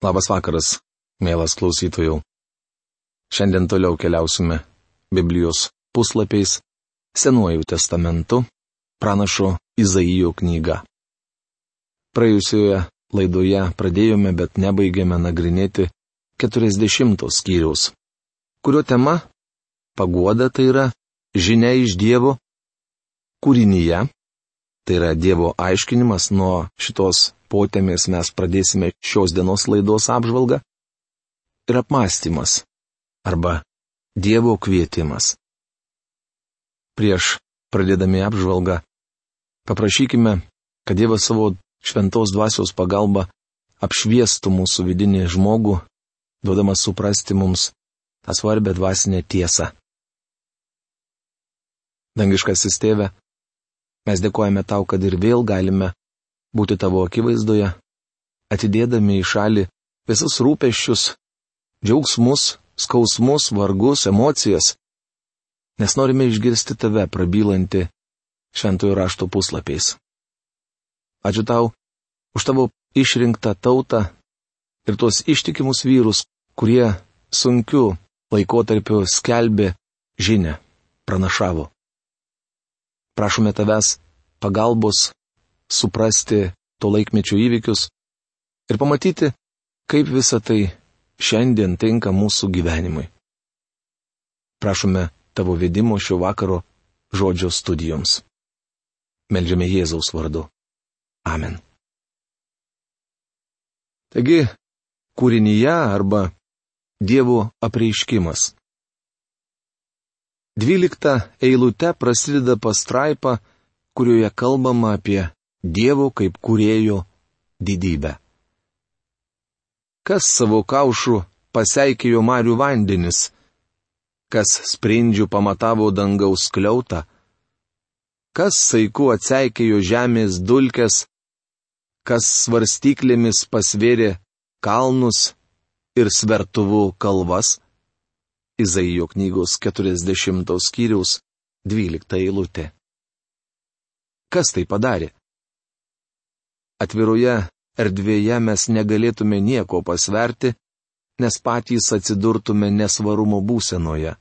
Labas vakaras, mielas klausytojų. Šiandien toliau keliausime Biblijos puslapiais Senuoju testamentu, pranašo Izaijo knyga. Praėjusioje laidoje pradėjome, bet nebaigėme nagrinėti 40 skyriaus, kurio tema - paguoda tai yra žinia iš Dievo, kūrinyje, tai yra Dievo aiškinimas nuo šitos potėmės mes pradėsime šios dienos laidos apžvalgą ir apmąstymas arba Dievo kvietimas. Prieš pradėdami apžvalgą paprašykime, kad Dievas savo šventos dvasios pagalba apšviestų mūsų vidinį žmogų, duodamas suprasti mums tą svarbę dvasinę tiesą. Dangiškasis tėve, mes dėkojame tau, kad ir vėl galime būti tavo akivaizdoje, atidėdami į šalį visus rūpeščius, džiaugsmus, skausmus, vargus, emocijas, nes norime išgirsti tave prabylanti šventojo rašto puslapiais. Ačiū tau už tavo išrinktą tautą ir tuos ištikimus vyrus, kurie sunkiu laikotarpiu skelbė žinę, pranašavo. Prašome tavęs pagalbos suprasti to laikmečio įvykius ir pamatyti, kaip visa tai šiandien tinka mūsų gyvenimui. Prašome tavo vedimo šio vakaro žodžio studijoms. Meldžiame Jėzaus vardu. Amen. Taigi, kūrinyje arba Dievo apreiškimas. Dvylikta eilute prasideda pastraipa, kurioje kalbama apie Dievo kaip kurėjo didybę. Kas savo kaušų paseikėjo marių vandenis, kas sprindžių pamatavo dangaus kliautą, kas saiku atseikėjo žemės dulkes, kas svarstyklėmis pasvėrė kalnus ir svertuvų kalvas. Izaijo knygos 40 skyriaus 12 eilutė. Kas tai padarė? Atviroje erdvėje mes negalėtume nieko pasverti, nes patys atsidurtume nesvarumo būsenoje.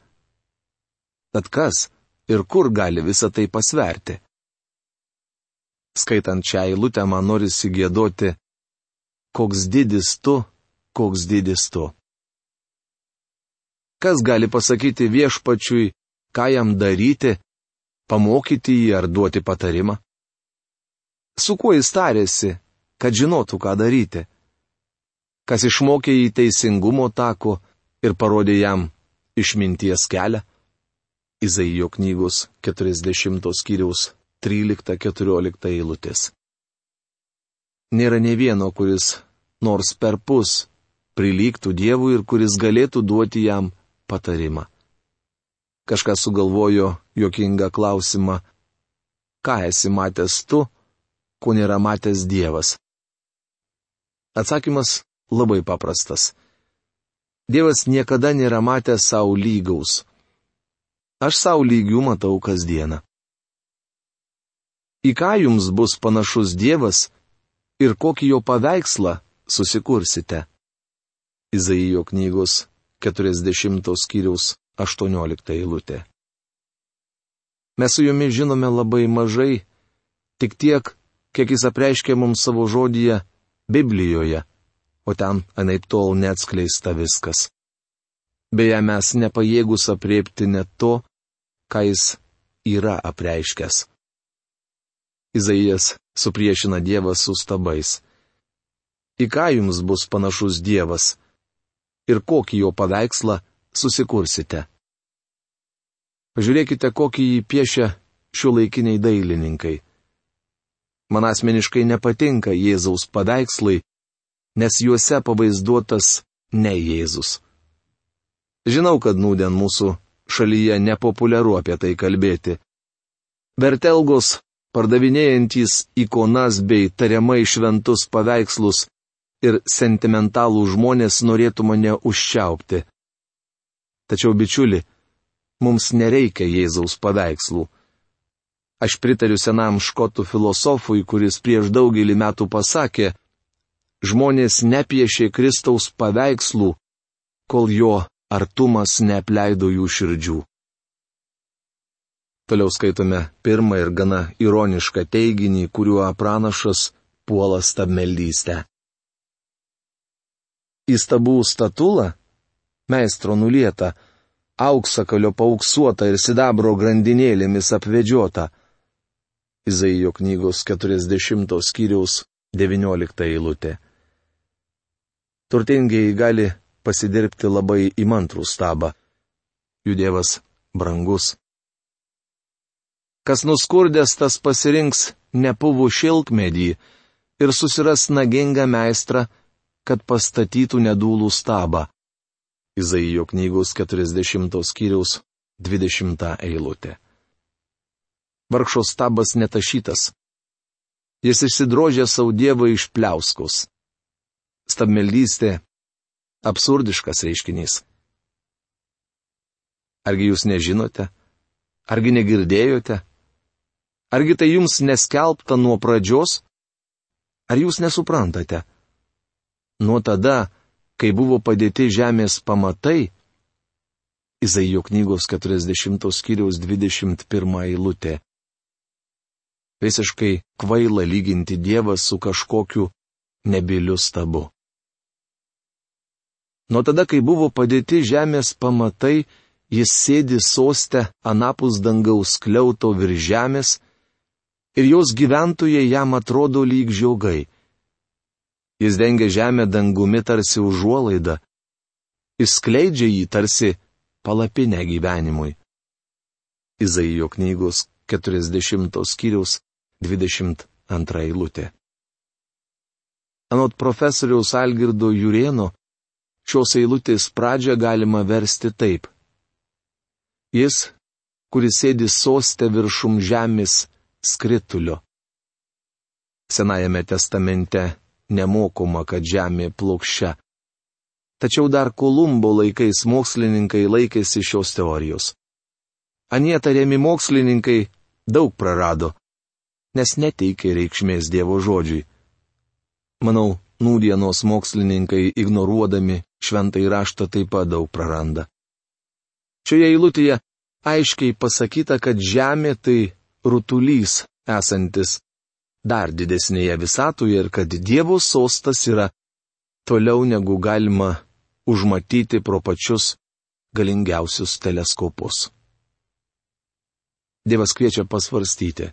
Tad kas ir kur gali visą tai pasverti? Skaitant šią eilutę man norisi gėdoti, koks didis tu, koks didis tu. Kas gali pasakyti viešpačiui, ką jam daryti, pamokyti jį ar duoti patarimą? Su kuo jis tarėsi, kad žinotų, ką daryti? Kas išmokė jį teisingumo tako ir parodė jam išminties kelią? Izaijo knygos 40 skyriaus 13-14 eilutės. Nėra ne vieno, kuris nors per pus prilygtų Dievui ir kuris galėtų duoti jam patarimą. Kažkas sugalvojo jokingą klausimą, ką esi matęs tu, ko nėra matęs Dievas? Atsakymas labai paprastas. Dievas niekada nėra matęs savo lygaus. Aš savo lygių matau kasdieną. Į ką jums bus panašus Dievas ir kokį jo paveikslą susikursite? Izaijo knygos 40 skyriaus 18 eilutė. Mes su jumis žinome labai mažai, tik tiek, kiek jis apreiškė mums savo žodyje Biblijoje, o ten anaip tol neatskleista viskas. Beje, mes nepajėgus apriepti net to, ką jis yra apreiškęs. Izaijas supriešina Dievą su stabais. Į ką jums bus panašus Dievas? Ir kokį jo paveikslą susikursite? Pažiūrėkite, kokį jį piešia šiuolaikiniai dailininkai. Man asmeniškai nepatinka Jėzaus paveikslai, nes juose pavaizduotas ne Jėzus. Žinau, kad nūdien mūsų šalyje nepopuliaru apie tai kalbėti. Vertelgos pardavinėjantys ikonas bei tariamai šventus paveikslus ir sentimentalų žmonės norėtų mane užčiaupti. Tačiau, bičiuli, mums nereikia Jėzaus paveikslų. Aš pritariu senam škotų filosofui, kuris prieš daugelį metų pasakė, žmonės nepiešė Kristaus paveikslų, kol jo artumas neapleido jų širdžių. Toliau skaitome pirmą ir gana ironišką teiginį, kuriuo pranašas puola stabmeldystę. Įstabų statula, meistro nulieta, auksakalio pauksuota ir sidabro grandinėlėmis apvedžiota. Izaijo knygos 40 skyriaus 19 eilutė. Turtingiai gali pasidirbti labai įmantrų stabą. Jų dievas brangus. Kas nuskurdęs, tas pasirinks nepuvų šilkmedį ir susiras nagingą meistrą, kad pastatytų nedūlų stabą. Izaijo knygos 40 skyriaus 20 eilutė. Vargšo stabas netašytas. Jis išsidrožė savo dievą iš pliauskus. Stabmeldystė - absurdiškas reiškinys. Argi jūs nežinote? Argi negirdėjote? Argi tai jums neskelbta nuo pradžios? Ar jūs nesuprantate? Nuo tada, kai buvo padėti žemės pamatai, Izaijo knygos 40 skyriaus 21 eilutė. Visiškai kvaila lyginti Dievą su kažkokiu nebiliu stabu. Nuo tada, kai buvo padėti žemės pamatai, jis sėdi sostę anapus dangaus kliauto virš žemės, ir jos gyventojai jam atrodo lyg žiogai. Jis dengia žemę dangumi tarsi užuolaida, išskleidžia jį tarsi palapinę gyvenimui. Izaijo knygos 40 skyriaus 22 eilutė. Anot profesoriaus Algirdo Jurieno, šios eilutės pradžią galima versti taip. Jis, kuris sėdi sostė viršum žemės, skritulio. Senajame testamente nemokoma, kad Žemė plokščia. Tačiau dar Kolumbo laikais mokslininkai laikėsi šios teorijos. Anie tariami mokslininkai daug prarado, nes neteikė reikšmės Dievo žodžiui. Manau, nūdienos mokslininkai ignoruodami šventai raštą taip pat daug praranda. Šioje eilutėje aiškiai pasakyta, kad Žemė tai rutulys esantis dar didesnėje visatoje ir kad Dievo sostas yra toliau negu galima užmatyti pro pačius galingiausius teleskopus. Dievas kviečia pasvarstyti.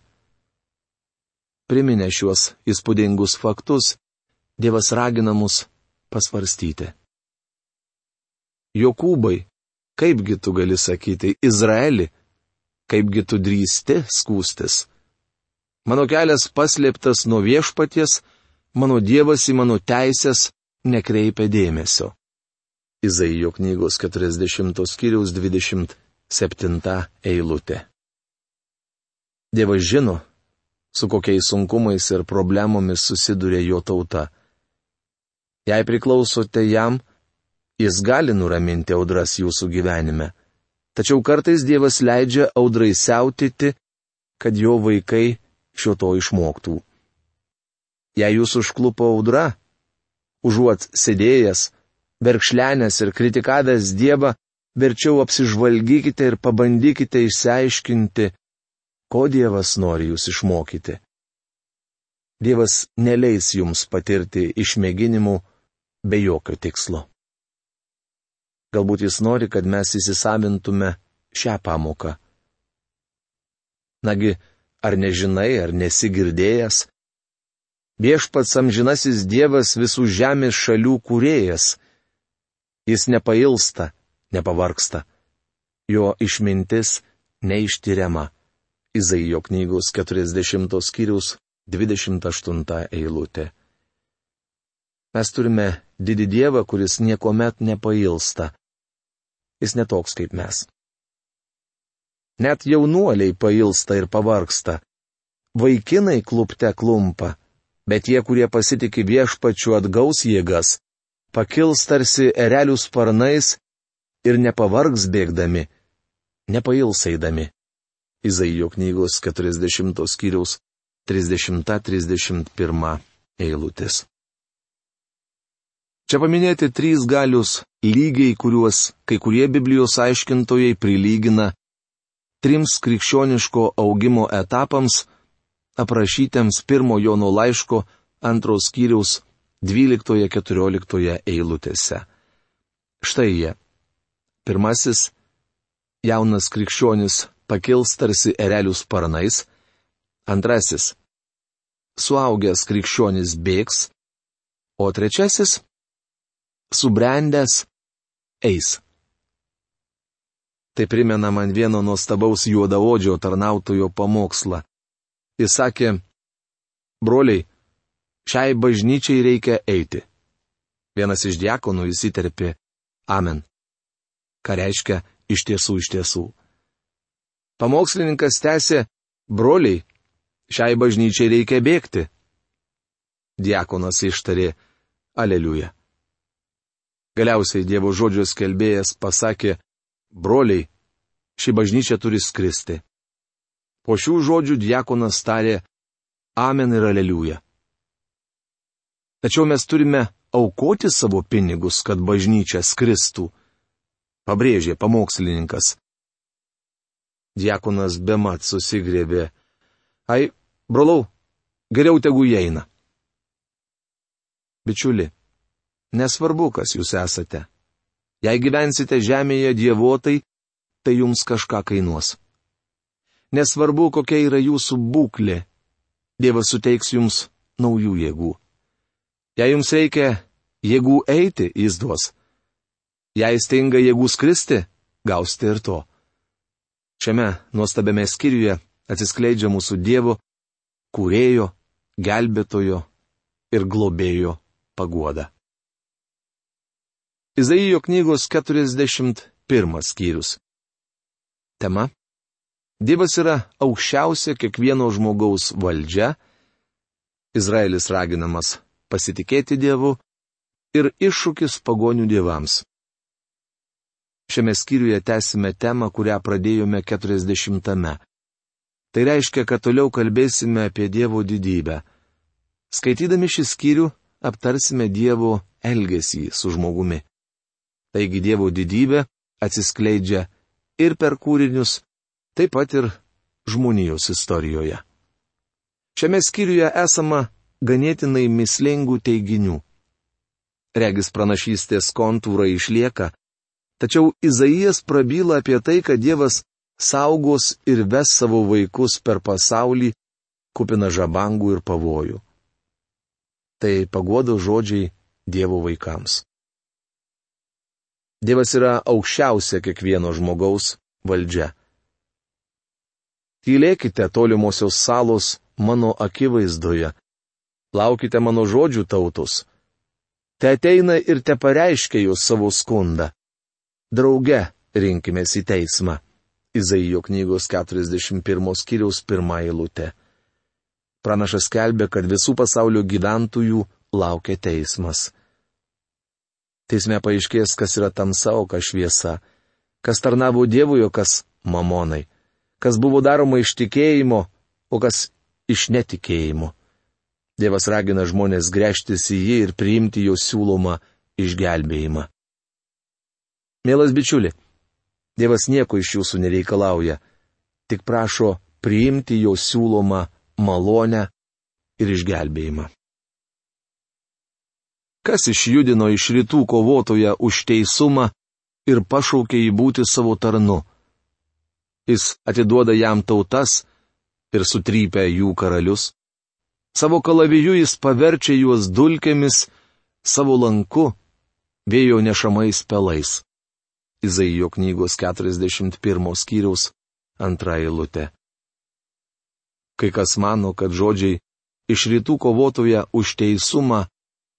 Priminę šiuos įspūdingus faktus, Dievas ragina mus pasvarstyti. Jokūbai, kaipgi tu gali sakyti Izraeli, kaipgi tu drįsti skūstis. Mano kelias paslėptas nuo viešpaties, mano dievas į mano teisės nekreipia dėmesio. Izaijo knygos 40 skyriaus 27 eilutė. Dievas žino, su kokiais sunkumais ir problemomis susiduria jo tauta. Jei priklausote jam, jis gali nuraminti audras jūsų gyvenime. Tačiau kartais Dievas leidžia audrai siautyti, kad jo vaikai šio to išmoktų. Jei jūs užklupo audra, užuot sėdėjęs, verkšlenęs ir kritikavęs Dievą, verčiau apsižvalgykite ir pabandykite išsiaiškinti, ko Dievas nori jūs išmokyti. Dievas neleis jums patirti išmėginimų be jokio tikslo. Galbūt jis nori, kad mes įsisavintume šią pamoką. Nagi, ar nežinai, ar nesigirdėjęs? Viešpats amžinasis Dievas visų žemės šalių kūrėjas. Jis nepailsta, nepavarksta. Jo išmintis neištyriama. Izaijo knygos 40 skyrius 28 eilutė. Mes turime didį Dievą, kuris niekuomet nepailsta jis netoks kaip mes. Net jaunuoliai pailsta ir pavarksta. Vaikinai klupte klumpa, bet tie, kurie pasitikė viešpačiu atgaus jėgas, pakils tarsi erelių sparnais ir nepavargs bėgdami, nepails eidami. Izaijo knygos 40 skyriaus 30-31 eilutės. Čia paminėti trys galius lygiai, kuriuos kai kurie Biblijos aiškintojai prilygina trims krikščioniško augimo etapams, aprašytiems pirmo Jono laiško antros skyriaus 12-14 eilutėse. Štai jie. Pirmasis - jaunas krikščionis pakils tarsi erelių sparnais. Antrasis - suaugęs krikščionis bėgs. O trečiasis subrendęs eis. Tai primena man vieno nuostabaus juodaodžio tarnautojo pamokslą. Jis sakė, broliai, šiai bažnyčiai reikia eiti. Vienas iš diekonų įsiterpė, amen. Ką reiškia iš tiesų iš tiesų. Pamokslininkas tęsė, broliai, šiai bažnyčiai reikia bėgti. Diekonas ištarė, aleliuja. Galiausiai Dievo žodžio skelbėjas pasakė, broliai, ši bažnyčia turi skristi. Po šių žodžių diakonas tarė, Amen ir Aleliuja. Tačiau mes turime aukoti savo pinigus, kad bažnyčia skristų, pabrėžė pamokslininkas. Diakonas bemat susigrėbė. Ai, brolau, geriau tegu įeina. Bičiuli, Nesvarbu, kas jūs esate. Jei gyvensite žemėje dievotai, tai jums kažką kainuos. Nesvarbu, kokia yra jūsų būklė, Dievas suteiks jums naujų jėgų. Jei jums reikia jėgų eiti, jis duos. Jei stinga jėgų skristi, gausite ir to. Šiame nuostabiame skyriuje atsiskleidžia mūsų Dievo, kūrėjo, gelbėtojo ir globėjo paguoda. Izaijo knygos 41 skyrius. Tema. Dievas yra aukščiausia kiekvieno žmogaus valdžia. Izraelis raginamas pasitikėti Dievu ir iššūkis pagonių dievams. Šiame skyriuje tęsime temą, kurią pradėjome 40-ame. Tai reiškia, kad toliau kalbėsime apie Dievo didybę. Skaitydami šį skyrių aptarsime Dievo elgesį su žmogumi. Taigi Dievo didybė atsiskleidžia ir per kūrinius, taip pat ir žmonijos istorijoje. Šiame skyriuje esama ganėtinai mislingų teiginių. Regis pranašystės kontūrai išlieka, tačiau Izaijas prabyla apie tai, kad Dievas saugos ir ves savo vaikus per pasaulį, kupina žabangų ir pavojų. Tai pagodo žodžiai Dievo vaikams. Dievas yra aukščiausia kiekvieno žmogaus valdžia. Tylėkite tolimosios salos mano akivaizdoje. Laukite mano žodžių tautus. Te ateina ir te pareiškia jūs savo skundą. Drauge rinkimės į teismą. Izaijo knygos 41 skyriaus pirmą eilutę. Pranašas kelbė, kad visų pasaulio gyventojų laukia teismas. Teisme paaiškės, kas yra tamsa, o kas šviesa. Kas tarnavo Dievui, o kas mamonai. Kas buvo daroma iš tikėjimo, o kas iš netikėjimo. Dievas ragina žmonės grėžtis į jį ir priimti jo siūlomą išgelbėjimą. Mielas bičiuli, Dievas nieko iš jūsų nereikalauja, tik prašo priimti jo siūlomą malonę ir išgelbėjimą. Kas išjudino iš rytų kovotoje už teisumą ir pašaukė jį būti savo tarnu? Jis atiduoda jam tautas ir sutrypia jų karalius. Savo kalaviju jis paverčia juos dulkėmis, savo lanku, vėjo nešamais pelais. Izaijo knygos 41 skyriaus antra eilutė. Kai kas mano, kad žodžiai iš rytų kovotoje už teisumą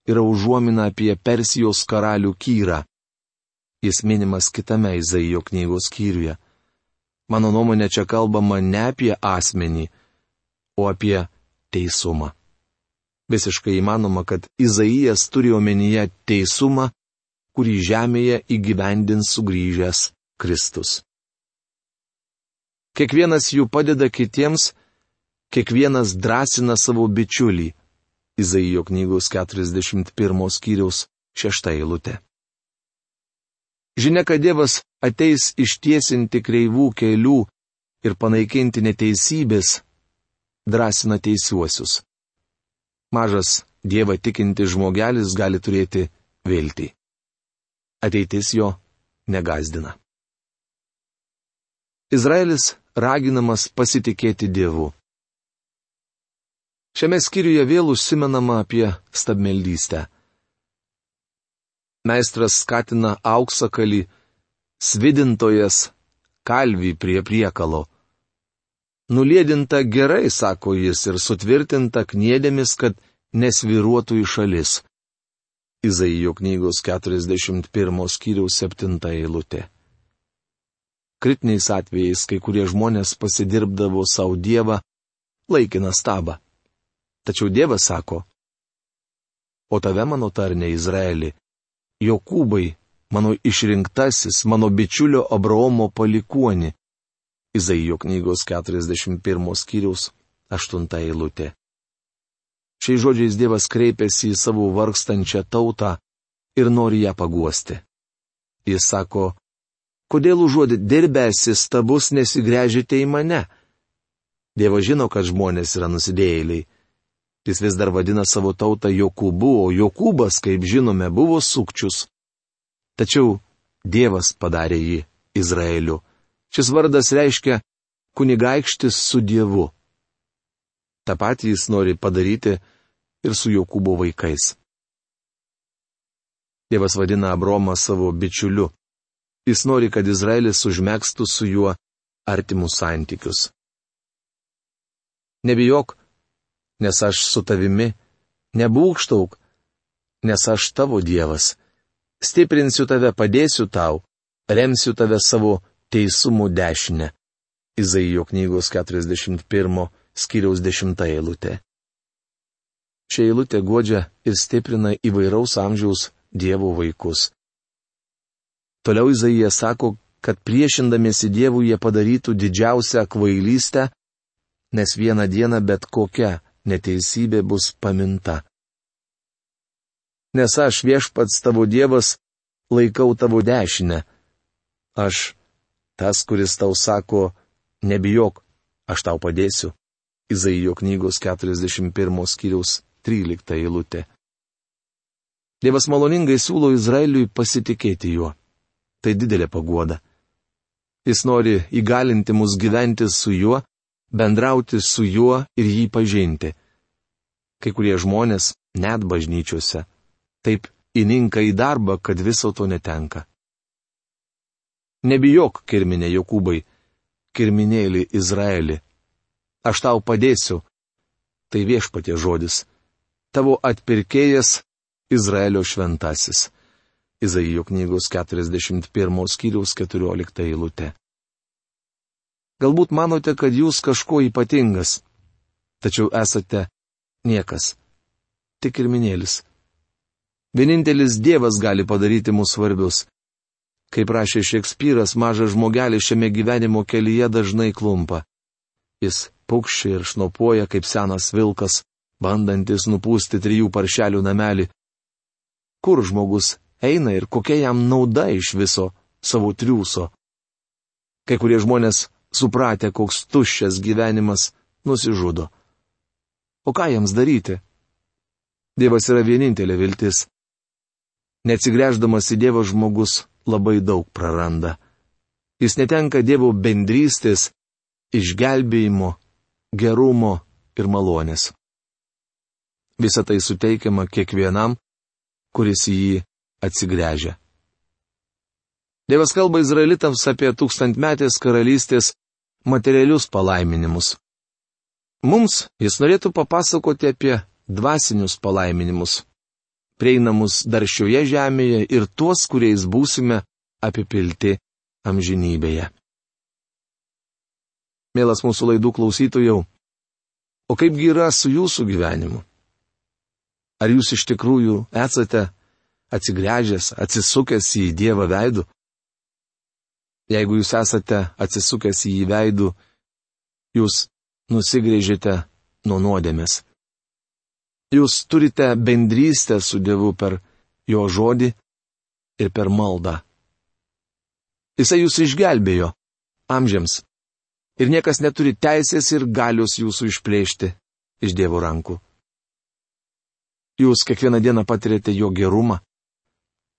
yra užuomina apie Persijos karalių Kyrą. Jis minimas kitame Izaijo knygos skyriuje. Mano nuomonė čia kalbama ne apie asmenį, o apie teisumą. Visiškai įmanoma, kad Izaijas turi omenyje teisumą, kurį žemėje įgyvendins sugrįžęs Kristus. Kiekvienas jų padeda kitiems, kiekvienas drąsina savo bičiulį. Izaijo knygos 41 skyriaus Šešta eilutė. Žinia, kad Dievas ateis ištiesinti kreivų kelių ir panaikinti neteisybės, drąsina teisiuosius. Mažas Dievą tikinti žmogelis gali turėti viltį. Ateitis jo negazdina. Izraelis raginamas pasitikėti Dievu. Šiame skyriuje vėl užsimenama apie stabmeldystę. Meistras skatina auksakalį, svidintojas kalvį prie priekalo. Nulėdinta gerai, sako jis, ir sutvirtinta kniedėmis, kad nesviruotų į šalis. Izaijo knygos 41 skyriaus 7 eilutė. Kritiniais atvejais kai kurie žmonės pasidirbdavo savo dievą laikiną stabą. Tačiau Dievas sako, o tave mano tarnė Izraeli, Jokūbai, mano išrinktasis, mano bičiulio Abraomo palikuoni. Izaijo knygos 41 skyriaus 8 eilutė. Šiais žodžiais Dievas kreipiasi į savo vargstančią tautą ir nori ją paguosti. Jis sako, kodėl užuodit dirbęsi stabus nesigręžite į mane? Dievas žino, kad žmonės yra nusidėjėliai. Jis vis dar vadina savo tautą Jokūbu, o Jokūbas, kaip žinome, buvo sukčius. Tačiau Dievas padarė jį Izraeliu. Šis vardas reiškia kunigaikštis su Dievu. Ta patį jis nori padaryti ir su Jokūbo vaikais. Dievas vadina Abromą savo bičiuliu. Jis nori, kad Izraelis užmėgstų su juo artimus santykius. Nebijok, nes aš su tavimi, nebūkštauk, nes aš tavo Dievas. Stiprinsiu tave, padėsiu tau, remsiu tave savo teisumų dešinę. Izaijo knygos 41 skyriaus 10 eilutė. Šia eilutė godžia ir stiprina įvairaus amžiaus Dievo vaikus. Toliau Izaija sako, kad priešindamiesi Dievui jie padarytų didžiausią kvailystę, nes vieną dieną bet kokia neteisybė bus paminta. Nes aš viešpats tavo Dievas laikau tavo dešinę. Aš, tas, kuris tau sako, nebijok, aš tau padėsiu. Izaijo knygos 41 skyriaus 13 eilutė. Dievas maloningai siūlo Izraeliui pasitikėti juo. Tai didelė pagoda. Jis nori įgalinti mus gyventi su juo, bendrauti su juo ir jį pažinti. Kai kurie žmonės, net bažnyčiose, taip įninka į darbą, kad viso to netenka. Nebijok, kirminė Jokūbai, kirminėlį Izraelį aš tau padėsiu. Tai viešpatie žodis. Tavo atpirkėjas Izraelio šventasis. Izaijo knygos 41 skyriaus 14 eilutė. Galbūt manote, kad jūs kažkuo ypatingas, tačiau esate niekas. Tik ir minėlis. Vienintelis Dievas gali padaryti mus svarbius. Kaip rašė Šekspyras, mažas žmogelis šiame gyvenimo kelyje dažnai klumpa. Jis pukščiai ir šnopuoja kaip senas vilkas, bandantis nupūsti trijų paršelių namelį. Kur žmogus eina ir kokia jam nauda iš viso savo triūso? Kai kurie žmonės, supratę, koks tuščias gyvenimas, nusižudo. O ką jiems daryti? Dievas yra vienintelė viltis. Neatsigręždamas į Dievą žmogus labai daug praranda. Jis netenka Dievo bendrystės, išgelbėjimo gerumo ir malonės. Visą tai suteikiama kiekvienam, kuris į jį atsigręžia. Dievas kalba izraelitams apie tūkstantmetės karalystės materialius palaiminimus. Mums jis norėtų papasakoti apie dvasinius palaiminimus, prieinamus dar šioje žemėje ir tuos, kuriais būsime apipilti amžinybėje. Mielas mūsų laidų klausytojų, o kaipgi yra su jūsų gyvenimu? Ar jūs iš tikrųjų esate atsigręžęs, atsisukęs į Dievą veidų? Jeigu jūs esate atsisukęs į jį veidų, jūs nusigrėžite nuo nuodėmės. Jūs turite bendrystę su Dievu per jo žodį ir per maldą. Jisai jūs išgelbėjo amžiams. Ir niekas neturi teisės ir galios jūsų išplėšti iš Dievo rankų. Jūs kiekvieną dieną patirėte jo gerumą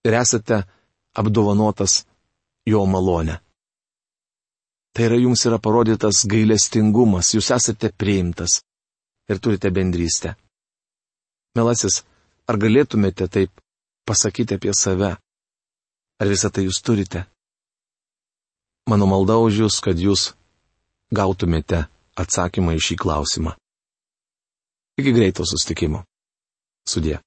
ir esate apdovanotas jo malonę. Tai yra jums yra parodytas gailestingumas, jūs esate priimtas ir turite bendrystę. Melasis, ar galėtumėte taip pasakyti apie save? Ar visą tai jūs turite? Mano malda už jūs, kad jūs gautumėte atsakymą į šį klausimą. Iki greito sustikimo. Судья.